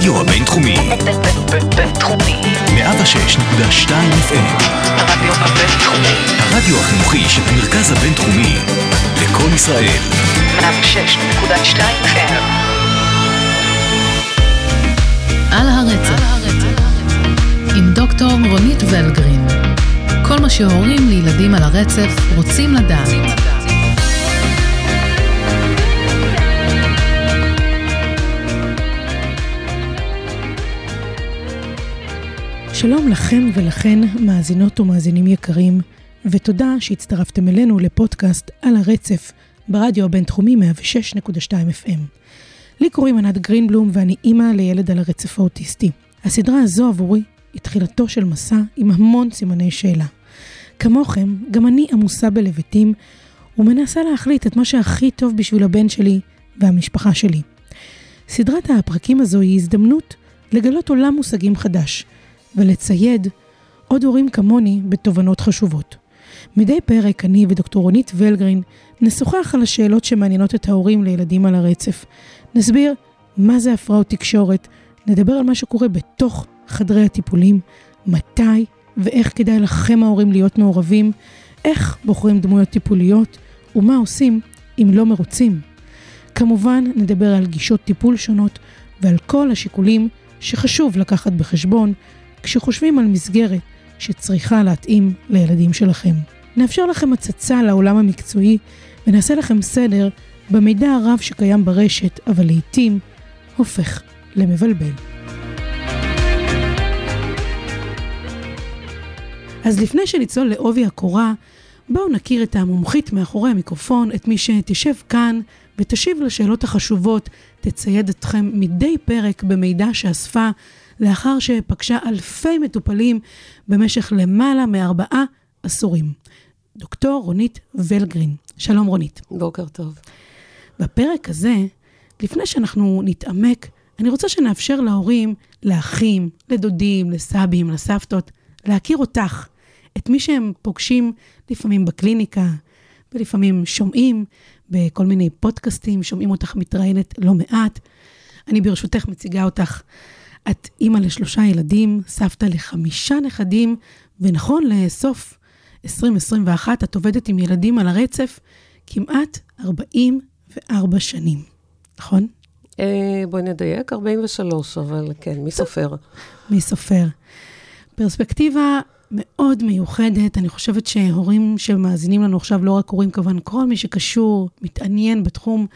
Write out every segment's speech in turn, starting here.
הרדיו הבינתחומי. בינתחומי. 106.2 FM. הרדיו הבינתחומי. הרדיו החינוכי של המרכז הבינתחומי. לקום ישראל. 106.2 FM. על הרצף, עם דוקטור רונית ולגרין. כל מה שהורים לילדים על הרצף רוצים לדעת. שלום לכם ולכן, מאזינות ומאזינים יקרים, ותודה שהצטרפתם אלינו לפודקאסט על הרצף ברדיו הבינתחומי 106.2 FM. לי קוראים ענת גרינבלום ואני אימא לילד על הרצף האוטיסטי. הסדרה הזו עבורי היא תחילתו של מסע עם המון סימני שאלה. כמוכם, גם אני עמוסה בלבטים ומנסה להחליט את מה שהכי טוב בשביל הבן שלי והמשפחה שלי. סדרת הפרקים הזו היא הזדמנות לגלות עולם מושגים חדש ולצייד עוד הורים כמוני בתובנות חשובות. מדי פרק אני ודוקטור רונית ולגרין נשוחח על השאלות שמעניינות את ההורים לילדים על הרצף. נסביר מה זה הפרעות תקשורת, נדבר על מה שקורה בתוך חדרי הטיפולים, מתי ואיך כדאי לכם ההורים להיות מעורבים, איך בוחרים דמויות טיפוליות ומה עושים אם לא מרוצים. כמובן נדבר על גישות טיפול שונות ועל כל השיקולים שחשוב לקחת בחשבון כשחושבים על מסגרת שצריכה להתאים לילדים שלכם. נאפשר לכם הצצה לעולם המקצועי ונעשה לכם סדר במידע הרב שקיים ברשת, אבל לעיתים הופך למבלבל. אז לפני שנצלול לעובי הקורה, בואו נכיר את המומחית מאחורי המיקרופון, את מי שתשב כאן ותשיב לשאלות החשובות, תצייד אתכם מדי פרק במידע שאספה לאחר שפגשה אלפי מטופלים במשך למעלה מארבעה עשורים. דוקטור רונית ולגרין. שלום רונית. בוקר טוב. בפרק הזה, לפני שאנחנו נתעמק, אני רוצה שנאפשר להורים, לאחים, לדודים, לסבים, לסבתות, להכיר אותך, את מי שהם פוגשים לפעמים בקליניקה, ולפעמים שומעים בכל מיני פודקאסטים, שומעים אותך מתראיינת לא מעט. אני ברשותך מציגה אותך. את אימא לשלושה ילדים, סבתא לחמישה נכדים, ונכון לסוף 2021 את עובדת עם ילדים על הרצף כמעט 44 שנים, נכון? אה, בואי נדייק, 43, אבל כן, מי סופר? מי סופר? פרספקטיבה מאוד מיוחדת, אני חושבת שהורים שמאזינים לנו עכשיו, לא רק הורים כמובן, כל מי שקשור, מתעניין בתחום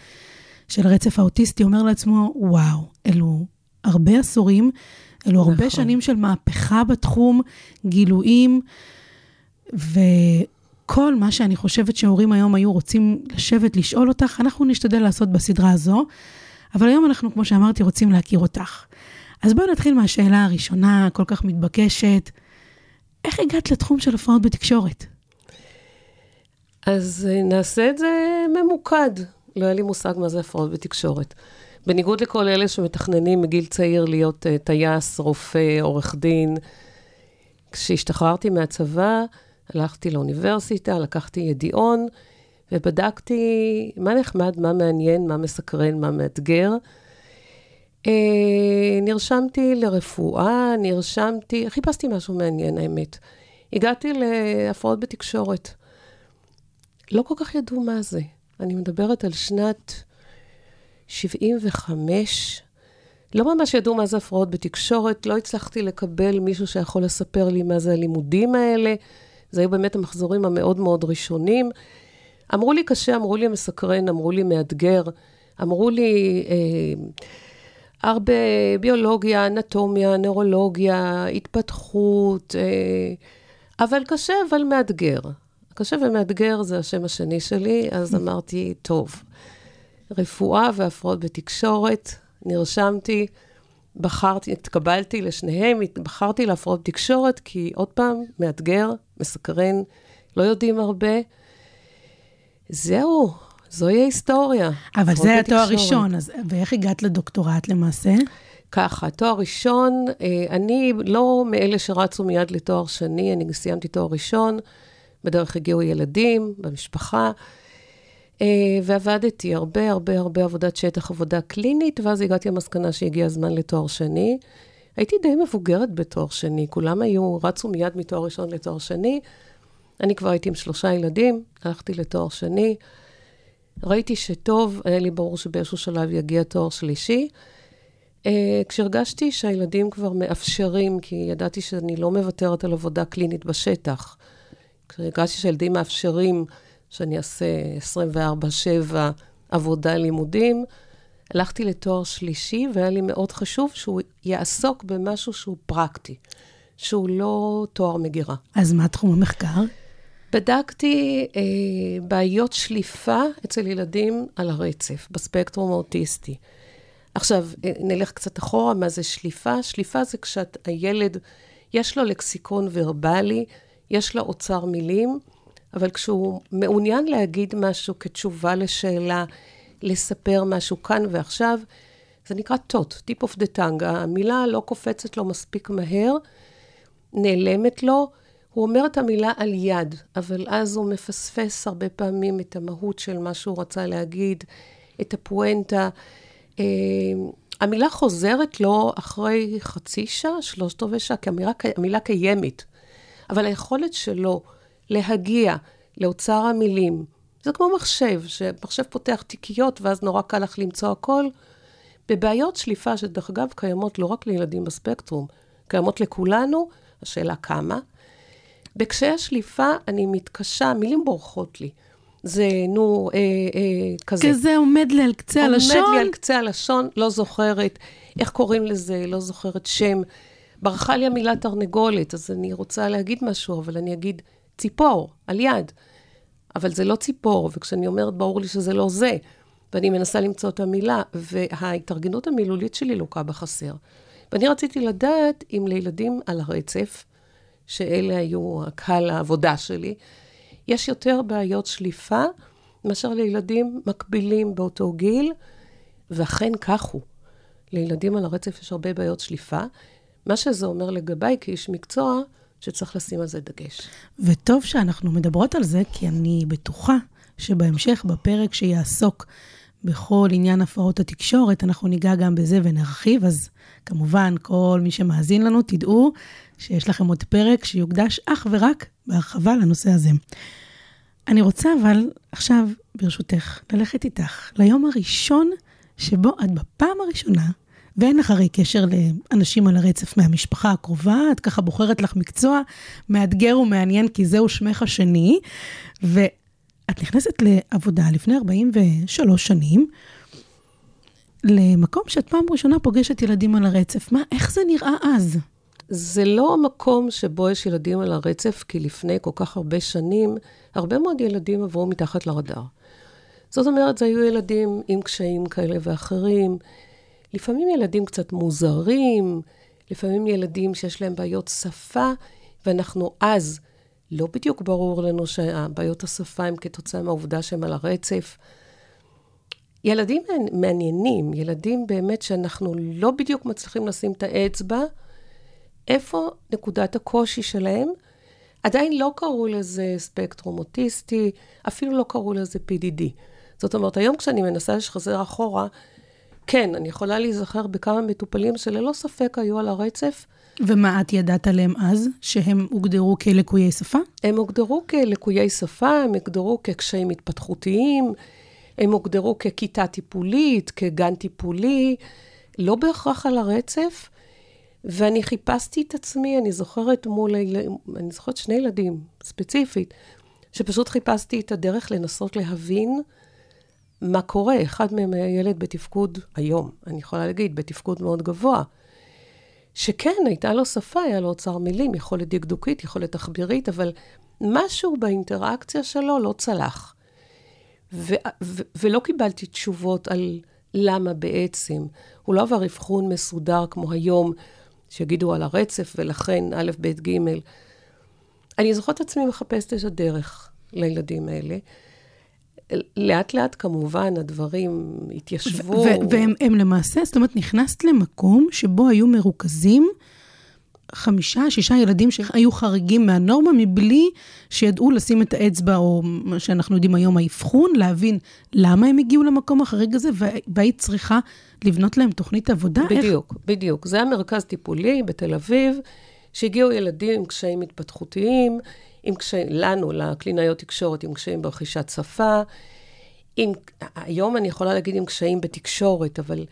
של הרצף האוטיסטי, אומר לעצמו, וואו, אלו הרבה עשורים, אלו הרבה נכון. שנים של מהפכה בתחום, גילויים, וכל מה שאני חושבת שהורים היום היו רוצים לשבת, לשאול אותך, אנחנו נשתדל לעשות בסדרה הזו, אבל היום אנחנו, כמו שאמרתי, רוצים להכיר אותך. אז בואי נתחיל מהשאלה הראשונה, כל כך מתבקשת. איך הגעת לתחום של הפרעות בתקשורת? אז אה, נעשה את זה ממוקד. לא היה לי מושג מה זה הפרעות בתקשורת. בניגוד לכל אלה שמתכננים מגיל צעיר להיות uh, טייס, רופא, עורך דין, כשהשתחררתי מהצבא, הלכתי לאוניברסיטה, לקחתי ידיעון, ובדקתי מה נחמד, מה מעניין, מה מסקרן, מה מאתגר. Uh, נרשמתי לרפואה, נרשמתי, חיפשתי משהו מעניין, האמת. הגעתי להפרעות בתקשורת. לא כל כך ידעו מה זה. אני מדברת על שנת 75. לא ממש ידעו מה זה הפרעות בתקשורת, לא הצלחתי לקבל מישהו שיכול לספר לי מה זה הלימודים האלה. זה היו באמת המחזורים המאוד מאוד ראשונים. אמרו לי קשה, אמרו לי מסקרן, אמרו לי מאתגר, אמרו לי אה, הרבה ביולוגיה, אנטומיה, נוירולוגיה, התפתחות, אה, אבל קשה, אבל מאתגר. קשה ומאתגר זה השם השני שלי, אז אמרתי, טוב, רפואה והפרעות בתקשורת, נרשמתי, בחרתי, התקבלתי לשניהם, בחרתי להפרעות בתקשורת, כי עוד פעם, מאתגר, מסקרן, לא יודעים הרבה. זהו, זוהי ההיסטוריה. אבל זה התואר. הראשון, אז ואיך הגעת לדוקטורט למעשה? ככה, תואר ראשון, אה, אני לא מאלה שרצו מיד לתואר שני, אני סיימתי תואר ראשון, בדרך הגיעו ילדים, במשפחה. אה, ועבדתי הרבה, הרבה, הרבה עבודת שטח, עבודה קלינית, ואז הגעתי למסקנה שהגיע הזמן לתואר שני. הייתי די מבוגרת בתואר שני, כולם היו, רצו מיד מתואר ראשון לתואר שני. אני כבר הייתי עם שלושה ילדים, הלכתי לתואר שני. ראיתי שטוב, היה לי ברור שבאיזשהו שלב יגיע תואר שלישי. Uh, כשהרגשתי שהילדים כבר מאפשרים, כי ידעתי שאני לא מוותרת על עבודה קלינית בשטח, כשהרגשתי שהילדים מאפשרים שאני אעשה 24-7 עבודה לימודים, הלכתי לתואר שלישי, והיה לי מאוד חשוב שהוא יעסוק במשהו שהוא פרקטי, שהוא לא תואר מגירה. אז מה תחום המחקר? בדקתי אה, בעיות שליפה אצל ילדים על הרצף, בספקטרום האוטיסטי. עכשיו, אה, נלך קצת אחורה, מה זה שליפה? שליפה זה כשהילד, יש לו לקסיקון ורבלי, יש לו אוצר מילים, אבל כשהוא מעוניין להגיד משהו כתשובה לשאלה, לספר משהו כאן ועכשיו, זה נקרא TOT, tip of the tongue. המילה לא קופצת לו מספיק מהר, נעלמת לו. הוא אומר את המילה על יד, אבל אז הוא מפספס הרבה פעמים את המהות של מה שהוא רצה להגיד, את הפואנטה. אה, המילה חוזרת לו אחרי חצי שעה, שלושת רבעי שעה, כי המילה, המילה קיימת. אבל היכולת שלו להגיע לאוצר המילים, זה כמו מחשב, שמחשב פותח תיקיות ואז נורא קל לך למצוא הכל. בבעיות שליפה, שדרך אגב קיימות לא רק לילדים בספקטרום, קיימות לכולנו, השאלה כמה. בקשיי השליפה אני מתקשה, מילים בורחות לי. זה, נו, אה, אה, כזה. כזה עומד לי על קצה הלשון? עומד לי על קצה הלשון, לא זוכרת. איך קוראים לזה? לא זוכרת שם. ברחה לי המילה תרנגולת, אז אני רוצה להגיד משהו, אבל אני אגיד ציפור, על יד. אבל זה לא ציפור, וכשאני אומרת, ברור לי שזה לא זה. ואני מנסה למצוא את המילה, וההתארגנות המילולית שלי לוקה בחסר. ואני רציתי לדעת אם לילדים על הרצף, שאלה היו הקהל העבודה שלי, יש יותר בעיות שליפה מאשר לילדים מקבילים באותו גיל, ואכן כך הוא. לילדים על הרצף יש הרבה בעיות שליפה. מה שזה אומר לגביי כאיש מקצוע, שצריך לשים על זה דגש. וטוב שאנחנו מדברות על זה, כי אני בטוחה שבהמשך, בפרק שיעסוק בכל עניין הפרעות התקשורת, אנחנו ניגע גם בזה ונרחיב, אז כמובן, כל מי שמאזין לנו, תדעו שיש לכם עוד פרק שיוקדש אך ורק בהרחבה לנושא הזה. אני רוצה אבל עכשיו, ברשותך, ללכת איתך ליום הראשון שבו את בפעם הראשונה, ואין לך הרי קשר לאנשים על הרצף מהמשפחה הקרובה, את ככה בוחרת לך מקצוע מאתגר ומעניין, כי זהו שמך השני, ואת נכנסת לעבודה לפני 43 שנים, למקום שאת פעם ראשונה פוגשת ילדים על הרצף. מה, איך זה נראה אז? זה לא המקום שבו יש ילדים על הרצף, כי לפני כל כך הרבה שנים, הרבה מאוד ילדים עברו מתחת לרדאר. זאת אומרת, זה היו ילדים עם קשיים כאלה ואחרים, לפעמים ילדים קצת מוזרים, לפעמים ילדים שיש להם בעיות שפה, ואנחנו אז, לא בדיוק ברור לנו שהבעיות השפה הן כתוצאה מהעובדה שהם על הרצף. ילדים מעניינים, ילדים באמת שאנחנו לא בדיוק מצליחים לשים את האצבע, איפה נקודת הקושי שלהם. עדיין לא קראו לזה ספקטרום אוטיסטי, אפילו לא קראו לזה PDD. זאת אומרת, היום כשאני מנסה לשחזר אחורה, כן, אני יכולה להיזכר בכמה מטופלים שללא ספק היו על הרצף. ומה את ידעת עליהם אז? שהם הוגדרו כלקויי שפה? הם הוגדרו כלקויי שפה, הם הוגדרו כקשיים התפתחותיים, הם הוגדרו ככיתה טיפולית, כגן טיפולי, לא בהכרח על הרצף. ואני חיפשתי את עצמי, אני זוכרת מול, אני זוכרת שני ילדים, ספציפית, שפשוט חיפשתי את הדרך לנסות להבין מה קורה. אחד מהם היה ילד בתפקוד, היום, אני יכולה להגיד, בתפקוד מאוד גבוה. שכן, הייתה לו שפה, היה לו אוצר מילים, יכולת דקדוקית, יכולת תחבירית, אבל משהו באינטראקציה שלו לא צלח. ו- ו- ולא קיבלתי תשובות על למה בעצם. הוא לא עבר אבחון מסודר כמו היום, שיגידו על הרצף, ולכן א', ב', ג'. אני זוכרת את עצמי מחפשת את הדרך לילדים האלה. לאט לאט כמובן הדברים התיישבו. והם למעשה, זאת אומרת, נכנסת למקום שבו היו מרוכזים חמישה, שישה ילדים שהיו חריגים מהנורמה מבלי שידעו לשים את האצבע, או מה שאנחנו יודעים היום, האבחון, להבין למה הם הגיעו למקום החריג הזה, והיית צריכה לבנות להם תוכנית עבודה. בדיוק, איך... בדיוק. זה היה מרכז טיפולי בתל אביב, שהגיעו ילדים עם קשיים התפתחותיים, עם קשיים, לנו, לקלינאיות תקשורת, עם קשיים ברכישת שפה. עם, היום אני יכולה להגיד עם קשיים בתקשורת, אבל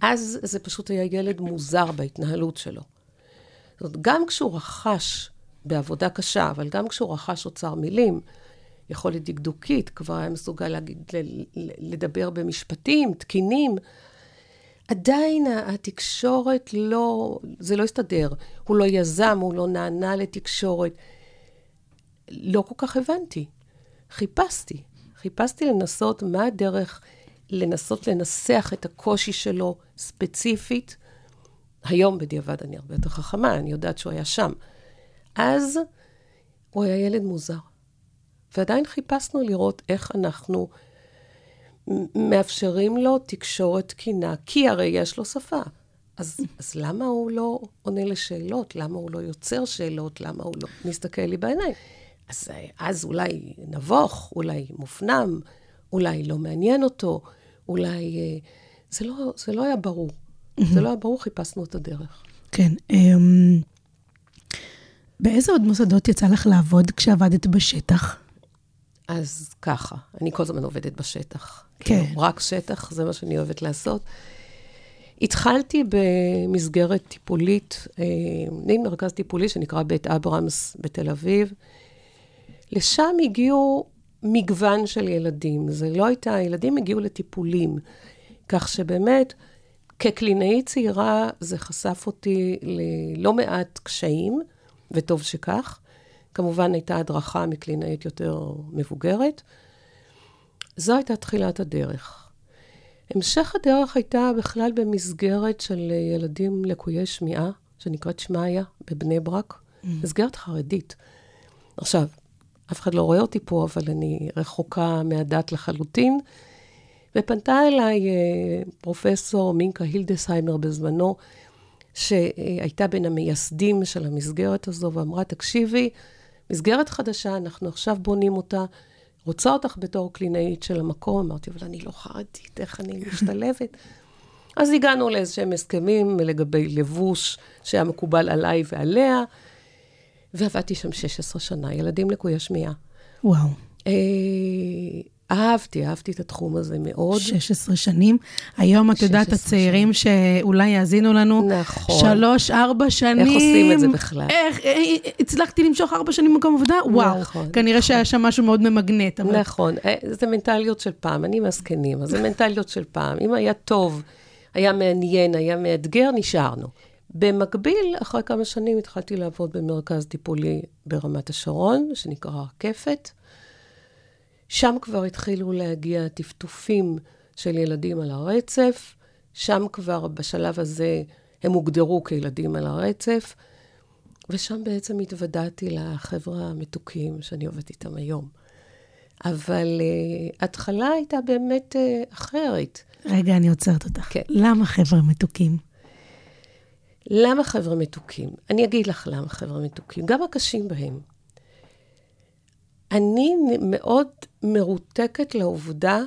אז זה פשוט היה ילד מוזר בהתנהלות שלו. זאת אומרת, גם כשהוא רכש בעבודה קשה, אבל גם כשהוא רכש אוצר מילים, יכולת דקדוקית, כבר היה מסוגל להגיד, לדבר במשפטים תקינים, עדיין התקשורת לא, זה לא הסתדר. הוא לא יזם, הוא לא נענה לתקשורת. לא כל כך הבנתי. חיפשתי. חיפשתי לנסות מה הדרך לנסות לנסח את הקושי שלו ספציפית. היום בדיעבד אני הרבה יותר חכמה, אני יודעת שהוא היה שם. אז הוא היה ילד מוזר. ועדיין חיפשנו לראות איך אנחנו מאפשרים לו תקשורת תקינה, כי הרי יש לו שפה. אז, אז למה הוא לא עונה לשאלות? למה הוא לא יוצר שאלות? למה הוא לא מסתכל לי בעיניים? אז, אז אולי נבוך, אולי מופנם, אולי לא מעניין אותו, אולי... אה, זה לא, זה לא היה ברור. זה לא היה ברור, חיפשנו את הדרך. כן. אמ, באיזה עוד מוסדות יצא לך לעבוד כשעבדת בשטח? אז ככה, אני כל הזמן עובדת בשטח. כן. כאילו, רק שטח, זה מה שאני אוהבת לעשות. התחלתי במסגרת טיפולית, אה, מין מרכז טיפולי שנקרא בית אברהמס בתל אביב. לשם הגיעו מגוון של ילדים. זה לא הייתה, הילדים הגיעו לטיפולים. כך שבאמת, כקלינאית צעירה, זה חשף אותי ללא מעט קשיים, וטוב שכך. כמובן, הייתה הדרכה מקלינאית יותר מבוגרת. זו הייתה תחילת הדרך. המשך הדרך הייתה בכלל במסגרת של ילדים לקויי שמיעה, שנקראת שמעיה, בבני ברק, mm. מסגרת חרדית. עכשיו, אף אחד לא רואה אותי פה, אבל אני רחוקה מהדת לחלוטין. ופנתה אליי אה, פרופסור מינקה הילדסהיימר בזמנו, שהייתה בין המייסדים של המסגרת הזו, ואמרה, תקשיבי, מסגרת חדשה, אנחנו עכשיו בונים אותה, רוצה אותך בתור קלינאית של המקום. אמרתי, אבל אני לא חרדית, איך אני משתלבת? אז הגענו לאיזשהם הסכמים לגבי לבוש שהיה מקובל עליי ועליה. ועבדתי שם 16 שנה, ילדים לקויי שמיעה. וואו. אה, אהבתי, אהבתי את התחום הזה מאוד. 16 שנים. היום את יודעת, הצעירים שאולי יאזינו לנו, נכון. שלוש, ארבע שנים. איך עושים את זה בכלל? איך, אה, אה, הצלחתי למשוך ארבע שנים במקום עבודה? וואו. נכון. כנראה נכון. שהיה שם משהו מאוד ממגנט. אבל... נכון, זה מנטליות של פעם, אני מהזקנים, אז זה מנטליות של פעם. אם היה טוב, היה מעניין, היה מאתגר, נשארנו. במקביל, אחרי כמה שנים התחלתי לעבוד במרכז טיפולי ברמת השרון, שנקרא רקפת. שם כבר התחילו להגיע טפטופים של ילדים על הרצף. שם כבר, בשלב הזה, הם הוגדרו כילדים על הרצף. ושם בעצם התוודעתי לחבר'ה המתוקים שאני עובדת איתם היום. אבל uh, התחלה הייתה באמת uh, אחרת. רגע, אני עוצרת אותך. כן. למה חבר'ה מתוקים? למה חבר'ה מתוקים? אני אגיד לך למה חבר'ה מתוקים, גם הקשים בהם. אני מאוד מרותקת לעובדה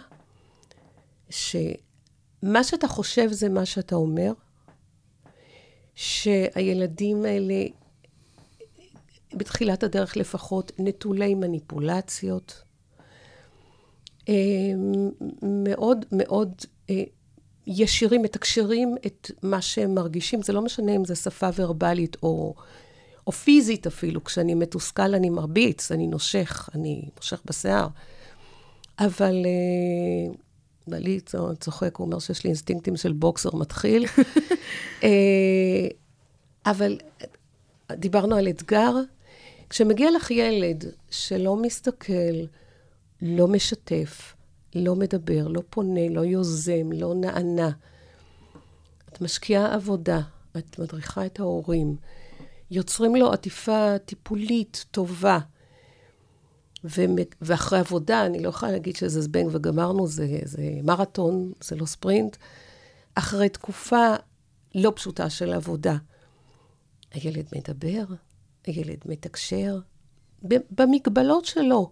שמה שאתה חושב זה מה שאתה אומר, שהילדים האלה, בתחילת הדרך לפחות, נטולי מניפולציות, מאוד מאוד אה, ישירים, מתקשרים את מה שהם מרגישים. זה לא משנה אם זה שפה ורבלית או, או פיזית אפילו. כשאני מתוסכל אני מרביץ, אני נושך, אני מושך בשיער. אבל uh, בעלי צוחק, הוא אומר שיש לי אינסטינקטים של בוקסר מתחיל. uh, אבל דיברנו על אתגר. כשמגיע לך ילד שלא מסתכל, לא משתף, לא מדבר, לא פונה, לא יוזם, לא נענה. את משקיעה עבודה, את מדריכה את ההורים, יוצרים לו עטיפה טיפולית טובה. ואחרי עבודה, אני לא יכולה להגיד שזה זבנג וגמרנו, זה, זה מרתון, זה לא ספרינט. אחרי תקופה לא פשוטה של עבודה, הילד מדבר, הילד מתקשר, במגבלות שלו.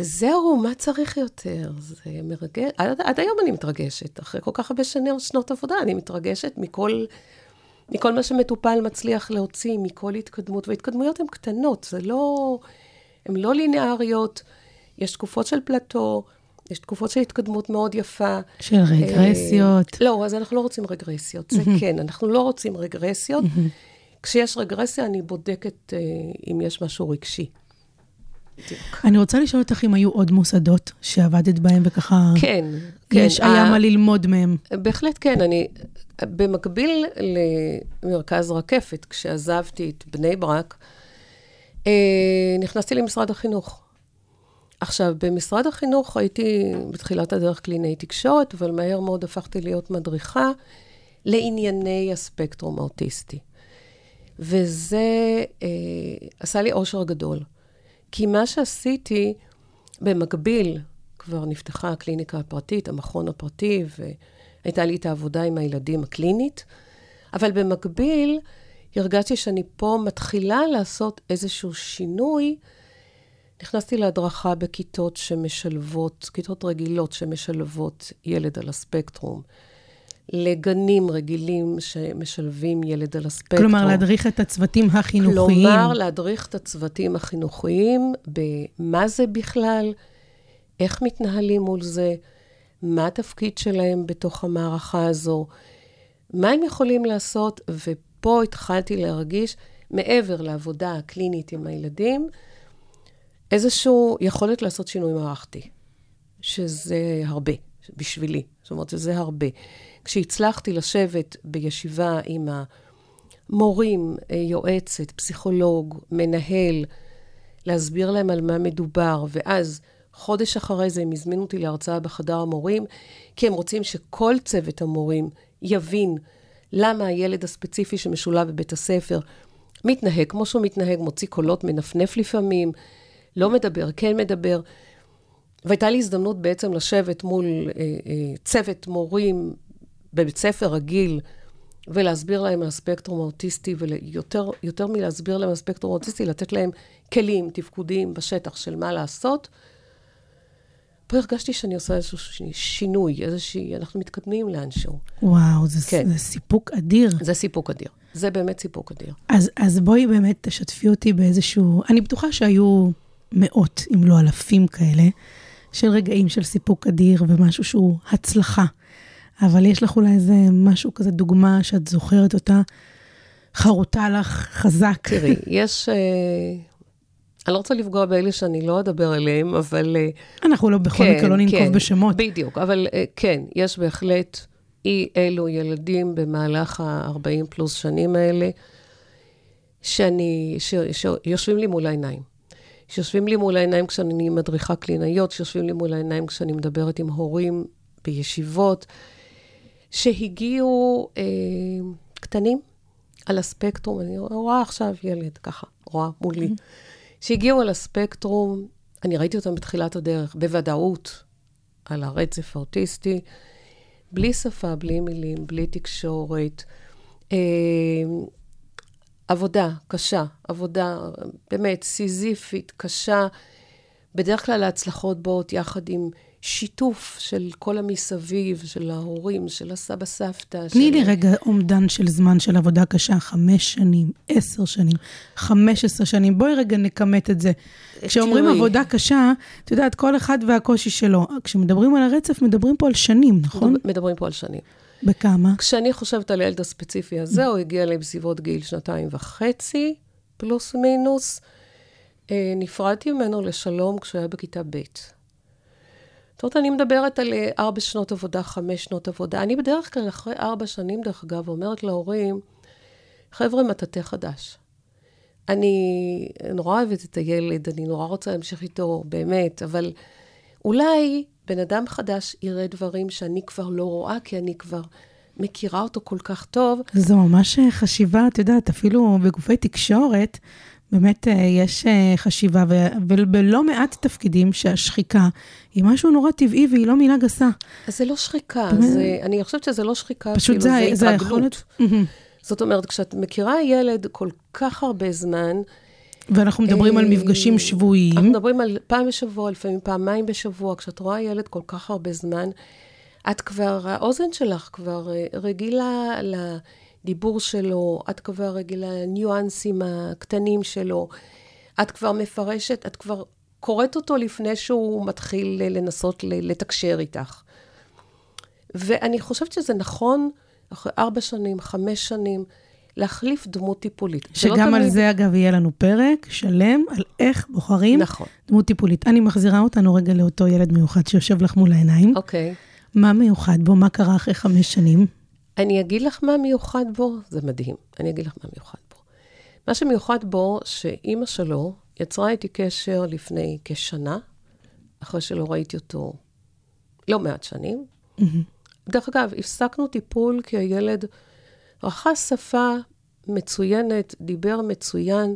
זהו, מה צריך יותר? זה מרגש. עד, עד היום אני מתרגשת. אחרי כל כך הרבה שנים, שנות עבודה, אני מתרגשת מכל, מכל מה שמטופל מצליח להוציא, מכל התקדמות. והתקדמויות הן קטנות, זה לא... הן לא ליניאריות. יש תקופות של פלטו, יש תקופות של התקדמות מאוד יפה. של רגרסיות. אה, לא, אז אנחנו לא רוצים רגרסיות. זה כן, אנחנו לא רוצים רגרסיות. כשיש רגרסיה, אני בודקת אה, אם יש משהו רגשי. אני רוצה לשאול אותך אם היו עוד מוסדות שעבדת בהם וככה... כן, כן. יש, היה ה- מה ללמוד מהם. בהחלט כן. אני, במקביל למרכז רקפת, כשעזבתי את בני ברק, אה, נכנסתי למשרד החינוך. עכשיו, במשרד החינוך הייתי בתחילת הדרך קלינאי תקשורת, אבל מהר מאוד הפכתי להיות מדריכה לענייני הספקטרום האוטיסטי. וזה אה, עשה לי אושר גדול. כי מה שעשיתי, במקביל, כבר נפתחה הקליניקה הפרטית, המכון הפרטי, והייתה לי את העבודה עם הילדים הקלינית, אבל במקביל הרגשתי שאני פה מתחילה לעשות איזשהו שינוי. נכנסתי להדרכה בכיתות שמשלבות, כיתות רגילות שמשלבות ילד על הספקטרום, לגנים רגילים שמשלבים ילד על הספקטרום. כלומר, להדריך את הצוותים החינוכיים. כלומר, להדריך את הצוותים החינוכיים במה זה בכלל, איך מתנהלים מול זה, מה התפקיד שלהם בתוך המערכה הזו, מה הם יכולים לעשות, ופה התחלתי להרגיש, מעבר לעבודה הקלינית עם הילדים, איזושהי יכולת לעשות שינוי מערכתי, שזה הרבה בשבילי, זאת אומרת, שזה הרבה. כשהצלחתי לשבת בישיבה עם המורים, יועצת, פסיכולוג, מנהל, להסביר להם על מה מדובר, ואז חודש אחרי זה הם הזמינו אותי להרצאה בחדר המורים, כי הם רוצים שכל צוות המורים יבין למה הילד הספציפי שמשולב בבית הספר מתנהג כמו שהוא מתנהג, מוציא קולות, מנפנף לפעמים, לא מדבר, כן מדבר. והייתה לי הזדמנות בעצם לשבת מול אה, אה, צוות מורים בבית ספר רגיל, ולהסביר להם על הספקטרום האוטיסטי, ויותר יותר מלהסביר להם על הספקטרום האוטיסטי, לתת להם כלים, תפקודיים בשטח של מה לעשות. פה הרגשתי שאני עושה איזשהו שינוי, איזושהי, אנחנו מתקדמים לאנשהו. וואו, זה, כן. זה סיפוק אדיר. זה סיפוק אדיר. זה באמת סיפוק אדיר. אז, אז בואי באמת תשתפי אותי באיזשהו... אני בטוחה שהיו מאות, אם לא אלפים כאלה, של רגעים של סיפוק אדיר ומשהו שהוא הצלחה. אבל יש לך אולי איזה משהו כזה, דוגמה שאת זוכרת אותה, חרוטה לך חזק. תראי, יש... אה, אני לא רוצה לפגוע באלה שאני לא אדבר עליהם, אבל... אה, אנחנו לא, בכל מקרה לא ננקוב בשמות. בדיוק, אבל אה, כן, יש בהחלט אי אלו ילדים במהלך ה-40 פלוס שנים האלה, שאני, ש, שיושבים לי מול העיניים. שיושבים לי מול העיניים כשאני מדריכה קלינאיות, שיושבים לי מול העיניים כשאני מדברת עם הורים בישיבות, שהגיעו אה, קטנים על הספקטרום, אני רואה עכשיו ילד, ככה, רואה מולי, שהגיעו על הספקטרום, אני ראיתי אותם בתחילת הדרך, בוודאות, על הרצף האוטיסטי, בלי שפה, בלי מילים, בלי תקשורת. אה, עבודה קשה, עבודה באמת סיזיפית, קשה. בדרך כלל ההצלחות באות יחד עם שיתוף של כל המסביב, של ההורים, של הסבא סבתא. תני של... לי רגע אומדן של זמן של עבודה קשה, חמש שנים, עשר שנים, חמש עשרה שנים. בואי רגע נכמת את זה. כשאומרים תראי. עבודה קשה, את יודעת, כל אחד והקושי שלו. כשמדברים על הרצף, מדברים פה על שנים, נכון? מדברים פה על שנים. בכמה? כשאני חושבת על הילד הספציפי הזה, הוא הגיע אליי בסביבות גיל שנתיים וחצי, פלוס מינוס. אה, נפרדתי ממנו לשלום כשהוא היה בכיתה ב'. זאת אומרת, אני מדברת על אה, ארבע שנות עבודה, חמש שנות עבודה. אני בדרך כלל, אחרי ארבע שנים, דרך אגב, אומרת להורים, חבר'ה, מטאטא חדש. אני נורא אוהבת את הילד, אני נורא רוצה להמשיך איתו, באמת, אבל אולי בן אדם חדש יראה דברים שאני כבר לא רואה, כי אני כבר מכירה אותו כל כך טוב. זו ממש אה, חשיבה, את יודעת, אפילו בגופי תקשורת, באמת אה, יש אה, חשיבה, ובלא מעט תפקידים שהשחיקה היא משהו נורא טבעי והיא לא מילה גסה. אז זה לא שחיקה, באמת? זה, אני חושבת שזה לא שחיקה, פשוט כאילו, זה, זה התרגלות. היכולת... זאת אומרת, כשאת מכירה ילד כל כך הרבה זמן, ואנחנו מדברים על אה, מפגשים שבועיים. אנחנו מדברים על פעם בשבוע, לפעמים פעמיים בשבוע. כשאת רואה ילד כל כך הרבה זמן, את כבר, האוזן שלך כבר אה, רגילה לדיבור שלו, את כבר רגילה לניואנסים הקטנים שלו, את כבר מפרשת, את כבר קוראת אותו לפני שהוא מתחיל אה, לנסות לתקשר איתך. ואני חושבת שזה נכון, אחרי ארבע שנים, חמש שנים, להחליף דמות טיפולית. לא שגם על תמיד- זה, אגב, יהיה לנו פרק שלם, על איך בוחרים נכון. דמות טיפולית. אני מחזירה אותנו רגע לאותו ילד מיוחד שיושב לך מול העיניים. אוקיי. מה מיוחד בו? מה קרה אחרי חמש שנים? אני אגיד לך מה מיוחד בו, זה מדהים. אני אגיד לך מה מיוחד בו. מה שמיוחד בו, שאימא שלו יצרה איתי קשר לפני כשנה, אחרי שלא ראיתי אותו לא מעט שנים. דרך אגב, הפסקנו טיפול כי הילד רכש שפה מצוינת, דיבר מצוין.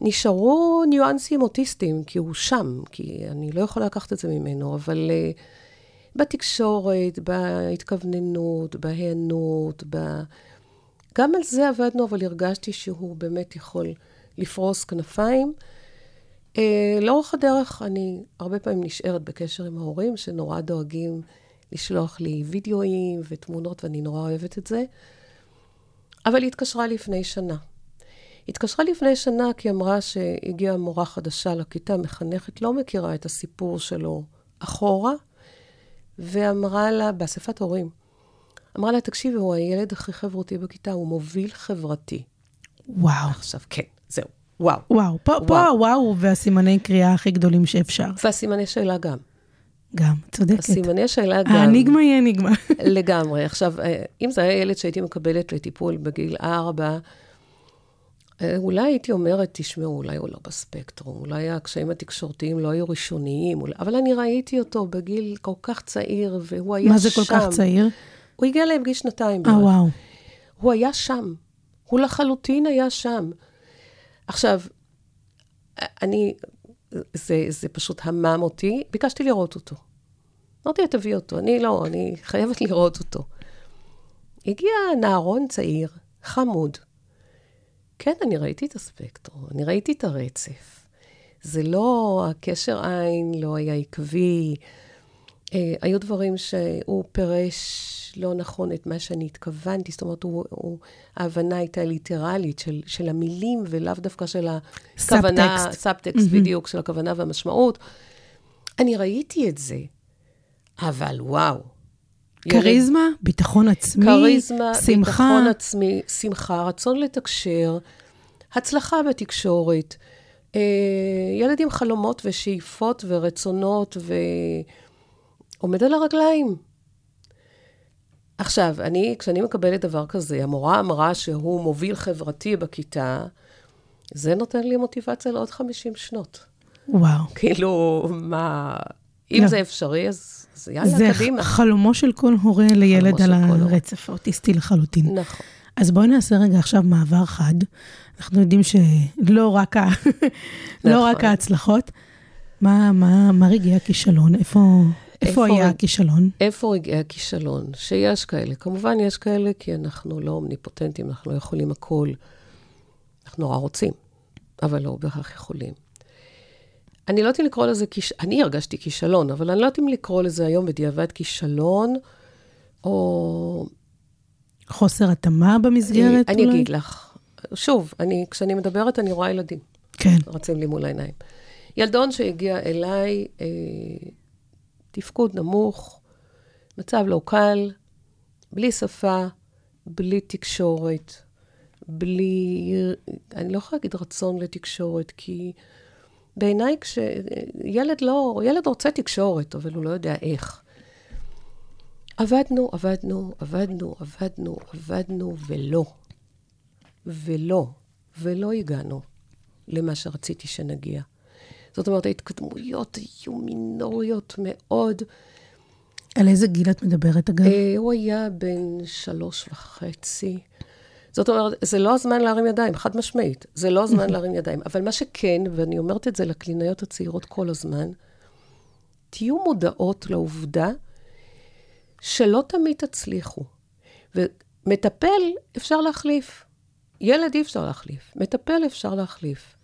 נשארו ניואנסים אוטיסטיים, כי הוא שם, כי אני לא יכולה לקחת את זה ממנו, אבל uh, בתקשורת, בהתכווננות, בהיענות, ב... גם על זה עבדנו, אבל הרגשתי שהוא באמת יכול לפרוס כנפיים. Uh, לאורך הדרך אני הרבה פעמים נשארת בקשר עם ההורים, שנורא דואגים לשלוח לי וידאוים ותמונות, ואני נורא אוהבת את זה. אבל היא התקשרה לפני שנה. התקשרה לפני שנה כי אמרה שהגיעה מורה חדשה לכיתה, מחנכת, לא מכירה את הסיפור שלו אחורה, ואמרה לה, באספת הורים, אמרה לה, תקשיבי, הוא הילד הכי חברותי בכיתה, הוא מוביל חברתי. וואו. עכשיו, כן, זהו, וואו. וואו, פה, פה וואו. הוואו והסימני קריאה הכי גדולים שאפשר. והסימני שאלה גם. גם, צודקת. הסימני שאלה גם. האניגמה היא אניגמה. לגמרי. עכשיו, אה, אם זה היה ילד שהייתי מקבלת לטיפול בגיל ארבע, אה, אולי הייתי אומרת, תשמעו, אולי הוא לא בספקטרום, אולי הקשיים התקשורתיים לא היו ראשוניים, אולי... אבל אני ראיתי אותו בגיל כל כך צעיר, והוא היה שם. מה זה כל כך צעיר? הוא הגיע אליי בגיל שנתיים אה. וואו. הוא היה שם. הוא לחלוטין היה שם. עכשיו, אני, זה, זה פשוט המם אותי, ביקשתי לראות אותו. אמרתי לה, תביא אותו. אני לא, אני חייבת לראות אותו. הגיע נערון צעיר, חמוד. כן, אני ראיתי את הספקטרום, אני ראיתי את הרצף. זה לא, הקשר עין לא היה עקבי. אה, היו דברים שהוא פירש לא נכון את מה שאני התכוונתי, זאת אומרת, הוא, הוא, ההבנה הייתה ליטרלית של, של המילים, ולאו דווקא של הכוונה, סאבטקסט. סאבטקסט, בדיוק, של הכוונה והמשמעות. אני ראיתי את זה, אבל וואו. ילד- כריזמה, ביטחון עצמי, כריזמה, שמחה. ביטחון עצמי, שמחה, רצון לתקשר, הצלחה בתקשורת, אה, ילד עם חלומות ושאיפות ורצונות, ועומד על הרגליים. עכשיו, אני, כשאני מקבלת דבר כזה, המורה אמרה שהוא מוביל חברתי בכיתה, זה נותן לי מוטיבציה לעוד 50 שנות. וואו. כאילו, מה... אם לא. זה אפשרי, אז, אז יאללה, זה קדימה. חלומו של כל הורה לילד על. הרצף האוטיסטי לחלוטין. נכון. אז בואי נעשה רגע עכשיו מעבר חד. אנחנו יודעים שלא רק, ה... לא נכון. רק ההצלחות. מה, מה, מה רגעי הכישלון? איפה, איפה היה הכישלון? איפה רגעי הכישלון? שיש כאלה. כמובן יש כאלה, כי אנחנו לא אומניפוטנטים, אנחנו לא יכולים הכל. אנחנו נורא רוצים, אבל לא בהכרח יכולים. אני לא יודעת אם לקרוא לזה, כיש... אני הרגשתי כישלון, אבל אני לא יודעת אם לקרוא לזה היום בדיעבד כישלון, או... חוסר התאמה במסגרת? אני אולי? אגיד לך. שוב, אני, כשאני מדברת, אני רואה ילדים. כן. רצים לי מול העיניים. ילדון שהגיע אליי, אה, תפקוד נמוך, מצב לא קל, בלי שפה, בלי תקשורת, בלי... אני לא יכולה להגיד רצון לתקשורת, כי בעיניי כשילד לא... ילד רוצה תקשורת, אבל הוא לא יודע איך. עבדנו, עבדנו, עבדנו, עבדנו, עבדנו, ולא. ולא. ולא הגענו למה שרציתי שנגיע. זאת אומרת, ההתקדמויות היו מינוריות מאוד. על איזה גיל את מדברת, אגב? אה, הוא היה בן שלוש וחצי. זאת אומרת, זה לא הזמן להרים ידיים, חד משמעית. זה לא הזמן להרים ידיים. אבל מה שכן, ואני אומרת את זה לקלינאיות הצעירות כל הזמן, תהיו מודעות לעובדה שלא תמיד תצליחו. מטפל אפשר להחליף. ילד אי אפשר להחליף, מטפל אפשר להחליף.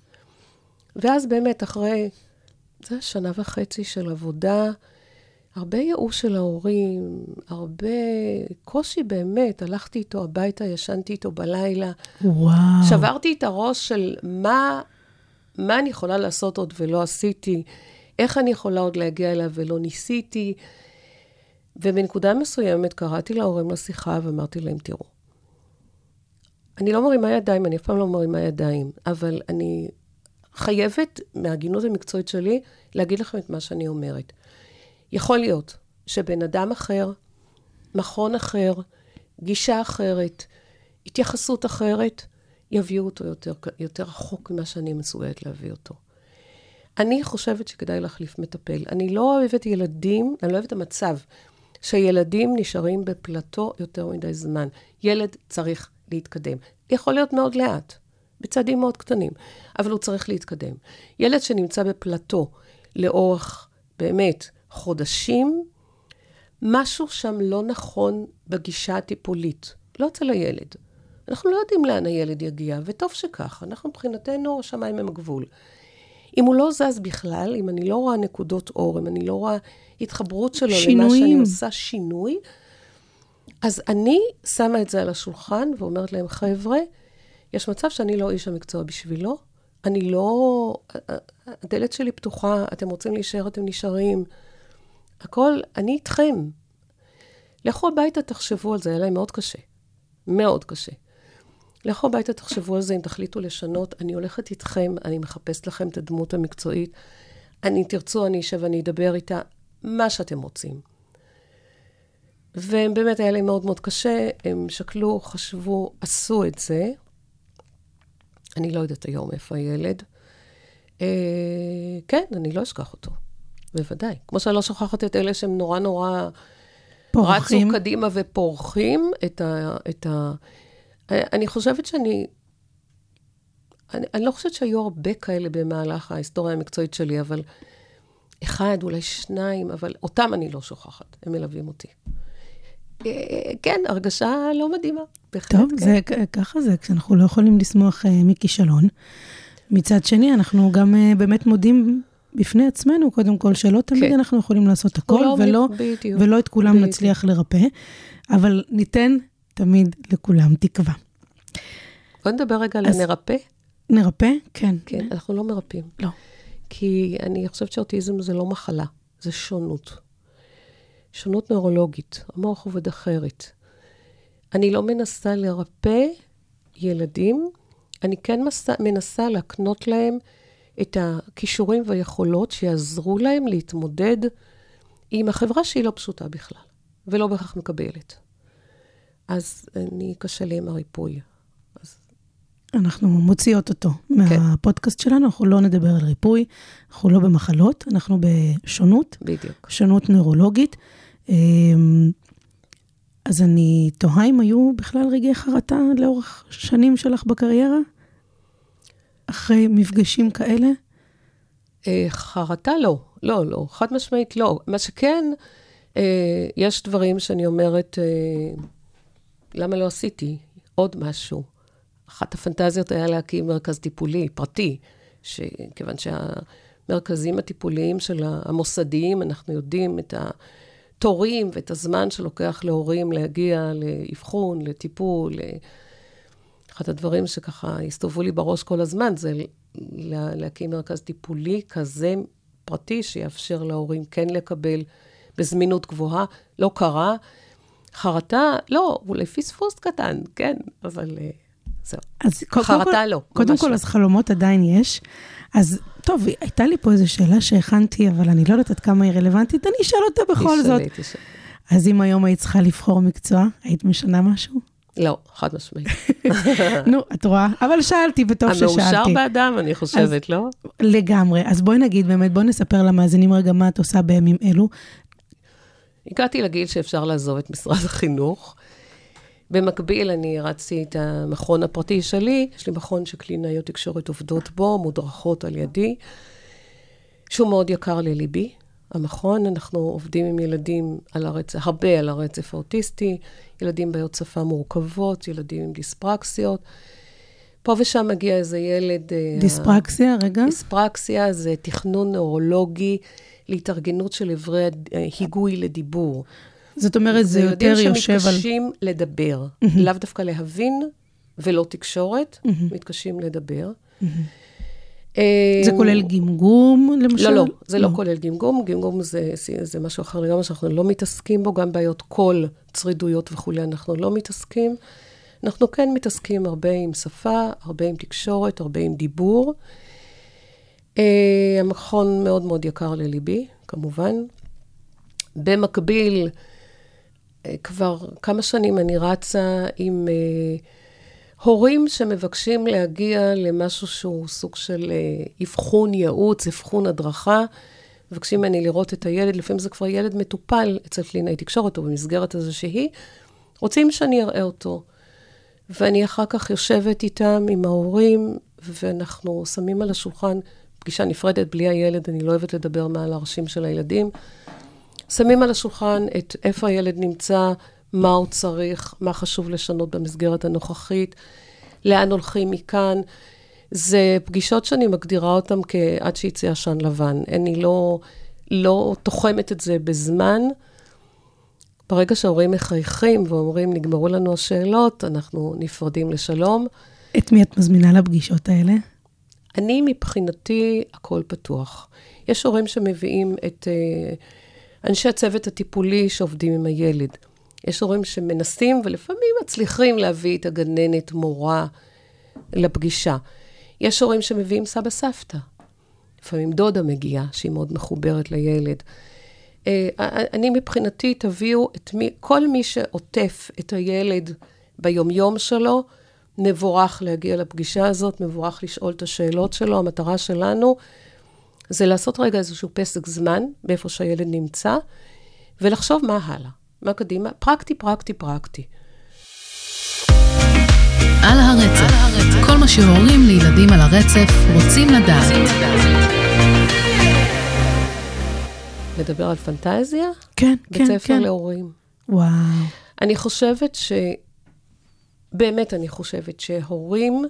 ואז באמת, אחרי, זה שנה וחצי של עבודה, הרבה ייאוש של ההורים, הרבה קושי באמת. הלכתי איתו הביתה, ישנתי איתו בלילה. וואו. שברתי את הראש של מה, מה אני יכולה לעשות עוד ולא עשיתי, איך אני יכולה עוד להגיע אליו ולא ניסיתי. ובנקודה מסוימת קראתי להורים לשיחה ואמרתי להם, תראו, אני לא מרימה ידיים, אני אף פעם לא מרימה ידיים, אבל אני חייבת, מההגינות המקצועית שלי, להגיד לכם את מה שאני אומרת. יכול להיות שבן אדם אחר, מכון אחר, גישה אחרת, התייחסות אחרת, יביאו אותו יותר, יותר רחוק ממה שאני מסוגלת להביא אותו. אני חושבת שכדאי להחליף מטפל. אני לא אוהבת ילדים, אני לא אוהבת את המצב שילדים נשארים בפלטו יותר מדי זמן. ילד צריך להתקדם. יכול להיות מאוד לאט, בצעדים מאוד קטנים, אבל הוא צריך להתקדם. ילד שנמצא בפלטו לאורך, באמת, חודשים, משהו שם לא נכון בגישה הטיפולית. לא אצל הילד. אנחנו לא יודעים לאן הילד יגיע, וטוב שכך. אנחנו מבחינתנו, השמיים הם הגבול. אם הוא לא זז בכלל, אם אני לא רואה נקודות אור, אם אני לא רואה התחברות שלו שינויים. למה שאני עושה שינוי, אז אני שמה את זה על השולחן ואומרת להם, חבר'ה, יש מצב שאני לא איש המקצוע בשבילו, אני לא... הדלת שלי פתוחה, אתם רוצים להישאר, אתם נשארים. הכל, אני איתכם. לכו הביתה, תחשבו על זה, היה להם מאוד קשה. מאוד קשה. לכו הביתה, תחשבו על זה, אם תחליטו לשנות. אני הולכת איתכם, אני מחפשת לכם את הדמות המקצועית. אני תרצו, אני אשב ואני אדבר איתה, מה שאתם רוצים. ובאמת היה להם מאוד מאוד קשה, הם שקלו, חשבו, עשו את זה. אני לא יודעת היום איפה הילד. אה, כן, אני לא אשכח אותו, בוודאי. כמו שאני לא שוכחת את אלה שהם נורא נורא... פורחים. רצו קדימה ופורחים את ה... את ה... אני חושבת שאני... אני, אני לא חושבת שהיו הרבה כאלה במהלך ההיסטוריה המקצועית שלי, אבל אחד, אולי שניים, אבל אותם אני לא שוכחת, הם מלווים אותי. אה, כן, הרגשה לא מדהימה, בהחלט. טוב, כן. זה, ככה זה, כשאנחנו לא יכולים לשמוח uh, מכישלון. מצד שני, אנחנו גם uh, באמת מודים בפני עצמנו, קודם כל, שלא תמיד כן. אנחנו יכולים לעשות הכל, לא, ולא, בדיוק, ולא את כולם בדיוק. נצליח לרפא, אבל ניתן תמיד לכולם תקווה. בוא נדבר רגע על הנרפא. נרפא? כן. כן, אנחנו לא מרפאים. לא. כי אני חושבת שאוטיזם זה לא מחלה, זה שונות. שונות נוירולוגית, המוח עובד אחרת. אני לא מנסה לרפא ילדים, אני כן מסה, מנסה להקנות להם את הכישורים והיכולות שיעזרו להם להתמודד עם החברה שהיא לא פשוטה בכלל, ולא בהכרח מקבלת. אז אני, קשה לי עם הריפוי. אנחנו מוציאות אותו כן. מהפודקאסט שלנו, אנחנו לא נדבר על ריפוי, אנחנו לא במחלות, אנחנו בשונות, בדיוק. שונות נוירולוגית. אמ, אז אני תוהה אם היו בכלל רגעי חרטה לאורך שנים שלך בקריירה? אחרי מפגשים כאלה? אה, חרטה לא, לא, לא, חד משמעית לא. מה שכן, אה, יש דברים שאני אומרת, אה, למה לא עשיתי עוד משהו? אחת הפנטזיות היה להקים מרכז טיפולי פרטי, שכיוון שהמרכזים הטיפוליים של המוסדיים, אנחנו יודעים את התורים ואת הזמן שלוקח להורים להגיע לאבחון, לטיפול. אחד הדברים שככה הסתובבו לי בראש כל הזמן, זה לה- להקים מרכז טיפולי כזה פרטי, שיאפשר להורים כן לקבל בזמינות גבוהה. לא קרה. חרטה, לא, אולי פספוס קטן, כן, אבל אה, זהו. אז חרטה כל, לא, קודם כל, לא. אז חלומות עדיין יש. אז טוב, הייתה לי פה איזו שאלה שהכנתי, אבל אני לא יודעת עד כמה היא רלוונטית, אני אשאל אותה בכל זאת. תשאלי, תשאלי. אז אם היום היית צריכה לבחור מקצוע, היית משנה משהו? לא, חד משמעית. נו, את רואה? אבל שאלתי, וטוב המאושר ששאלתי. באדם, אני חושבת, לא? לגמרי. אז בואי נגיד באמת, בואי נספר למאזינים רגע מה את עושה בימים אלו. הגעתי לגיל שאפשר לעזוב את משרד החינוך. במקביל, אני רצתי את המכון הפרטי שלי, יש לי מכון שקלינאיות תקשורת עובדות בו, מודרכות על ידי, שהוא מאוד יקר לליבי. המכון, אנחנו עובדים עם ילדים על הרצף, הרבה על הרצף האוטיסטי, ילדים בעיות שפה מורכבות, ילדים עם דיספרקסיות. פה ושם מגיע איזה ילד... אה, דיספרקסיה, רגע. דיספרקסיה זה תכנון נוירולוגי להתארגנות של אברי היגוי לדיבור. זאת אומרת, זה יותר יושב על... שמתקשים לדבר, לאו דווקא להבין ולא תקשורת, מתקשים לדבר. אה, זה כולל גמגום, למשל? לא, לא, זה לא כולל גמגום. גמגום זה, זה משהו אחר לגמרי שאנחנו לא מתעסקים בו, גם בעיות קול, צרידויות וכולי, אנחנו לא מתעסקים. אנחנו כן מתעסקים הרבה עם שפה, הרבה עם תקשורת, הרבה עם דיבור. Uh, המכון מאוד מאוד יקר לליבי, כמובן. במקביל, כבר כמה שנים אני רצה עם uh, הורים שמבקשים להגיע למשהו שהוא סוג של uh, אבחון ייעוץ, אבחון הדרכה. מבקשים ממני לראות את הילד, לפעמים זה כבר ילד מטופל אצל קלינאי תקשורת או במסגרת איזושהי, רוצים שאני אראה אותו. ואני אחר כך יושבת איתם, עם ההורים, ואנחנו שמים על השולחן פגישה נפרדת בלי הילד, אני לא אוהבת לדבר מעל הראשים של הילדים. שמים על השולחן את איפה הילד נמצא, מה הוא צריך, מה חשוב לשנות במסגרת הנוכחית, לאן הולכים מכאן. זה פגישות שאני מגדירה אותן כעד שיצא עשן לבן. אני לא, לא תוחמת את זה בזמן. ברגע שההורים מחייכים ואומרים, נגמרו לנו השאלות, אנחנו נפרדים לשלום. את מי את מזמינה לפגישות האלה? אני, מבחינתי, הכל פתוח. יש הורים שמביאים את uh, אנשי הצוות הטיפולי שעובדים עם הילד. יש הורים שמנסים ולפעמים מצליחים להביא את הגננת, מורה, לפגישה. יש הורים שמביאים סבא סבתא. לפעמים דודה מגיעה, שהיא מאוד מחוברת לילד. Uh, אני מבחינתי, תביאו את מי, כל מי שעוטף את הילד ביומיום שלו, מבורך להגיע לפגישה הזאת, מבורך לשאול את השאלות שלו. המטרה שלנו זה לעשות רגע איזשהו פסק זמן באיפה שהילד נמצא, ולחשוב מה הלאה, מה קדימה, פרקטי, פרקטי, פרקטי. על הרצף, כל מה שהורים לילדים על הרצף רוצים לדעת. לדבר על פנטזיה? כן, בית כן, ספר כן. להורים. וואו. אני חושבת ש... באמת, אני חושבת שהורים,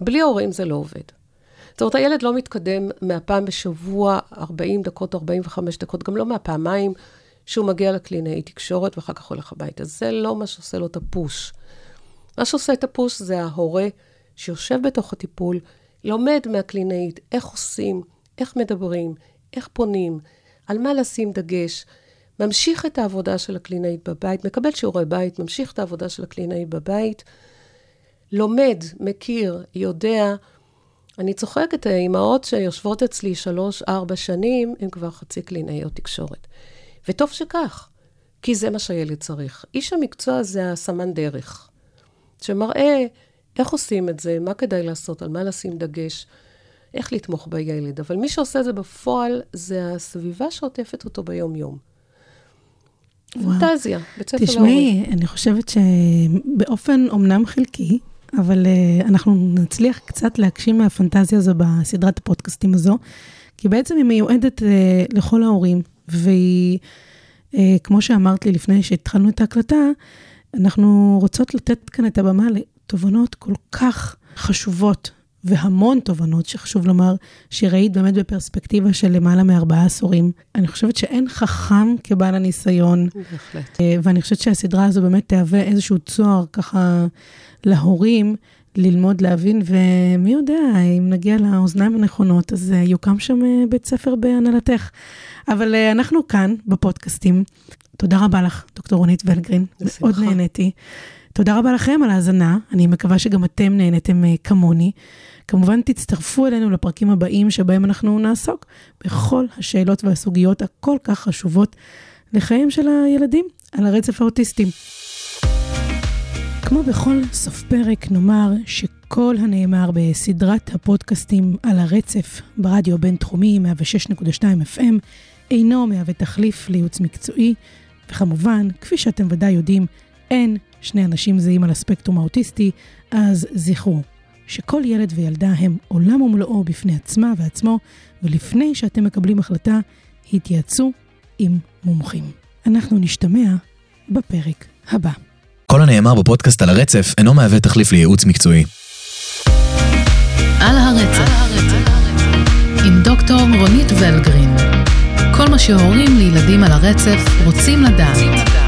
בלי הורים זה לא עובד. זאת אומרת, הילד לא מתקדם מהפעם בשבוע, 40 דקות, 45 דקות, גם לא מהפעמיים שהוא מגיע לקלינאי תקשורת ואחר כך הולך הביתה. זה לא מה שעושה לו את הפוש. מה שעושה את הפוש זה ההורה שיושב בתוך הטיפול, לומד מהקלינאית איך עושים, איך מדברים, איך פונים, על מה לשים דגש, ממשיך את העבודה של הקלינאית בבית, מקבל שיעורי בית, ממשיך את העבודה של הקלינאית בבית, לומד, מכיר, יודע. אני צוחקת, האימהות שיושבות אצלי שלוש-ארבע שנים, הן כבר חצי קלינאיות תקשורת. וטוב שכך, כי זה מה שהילד צריך. איש המקצוע זה הסמן דרך, שמראה איך עושים את זה, מה כדאי לעשות, על מה לשים דגש, איך לתמוך בילד. אבל מי שעושה את זה בפועל, זה הסביבה שעוטפת אותו ביום-יום. פנטזיה, בית ספר להורים. תשמעי, אני חושבת שבאופן אומנם חלקי, אבל uh, אנחנו נצליח קצת להגשים מהפנטזיה הזו בסדרת הפודקאסטים הזו, כי בעצם היא מיועדת uh, לכל ההורים, והיא, uh, כמו שאמרת לי לפני שהתחלנו את ההקלטה, אנחנו רוצות לתת כאן את הבמה לתובנות כל כך חשובות והמון תובנות שחשוב לומר, שראית באמת בפרספקטיבה של למעלה מארבעה עשורים. אני חושבת שאין חכם כבעל הניסיון, בהחלט. אה, ואני חושבת שהסדרה הזו באמת תהווה איזשהו צוהר ככה להורים ללמוד, להבין, ומי יודע, אם נגיע לאוזניים הנכונות, אז אה, יוקם שם אה, בית ספר בהנהלתך. אבל אנחנו כאן, בפודקאסטים. תודה רבה לך, דוקטור רונית ולגרין. בשמחה. מאוד נהניתי. תודה רבה לכם על ההאזנה, אני מקווה שגם אתם נהניתם אה, כמוני. כמובן תצטרפו אלינו לפרקים הבאים שבהם אנחנו נעסוק בכל השאלות והסוגיות הכל כך חשובות לחיים של הילדים על הרצף האוטיסטי. כמו בכל סוף פרק נאמר שכל הנאמר בסדרת הפודקאסטים על הרצף ברדיו בינתחומי 106.2 FM אינו מהווה תחליף לייעוץ מקצועי, וכמובן, כפי שאתם ודאי יודעים, אין שני אנשים זהים על הספקטרום האוטיסטי, אז זכרו שכל ילד וילדה הם עולם ומלואו בפני עצמה ועצמו, ולפני שאתם מקבלים החלטה, התייעצו עם מומחים. אנחנו נשתמע בפרק הבא. כל הנאמר בפודקאסט על הרצף אינו מהווה תחליף לייעוץ מקצועי. על הרצף, עם דוקטור רונית ולגרין. כל מה שהורים לילדים על הרצף רוצים לדעת.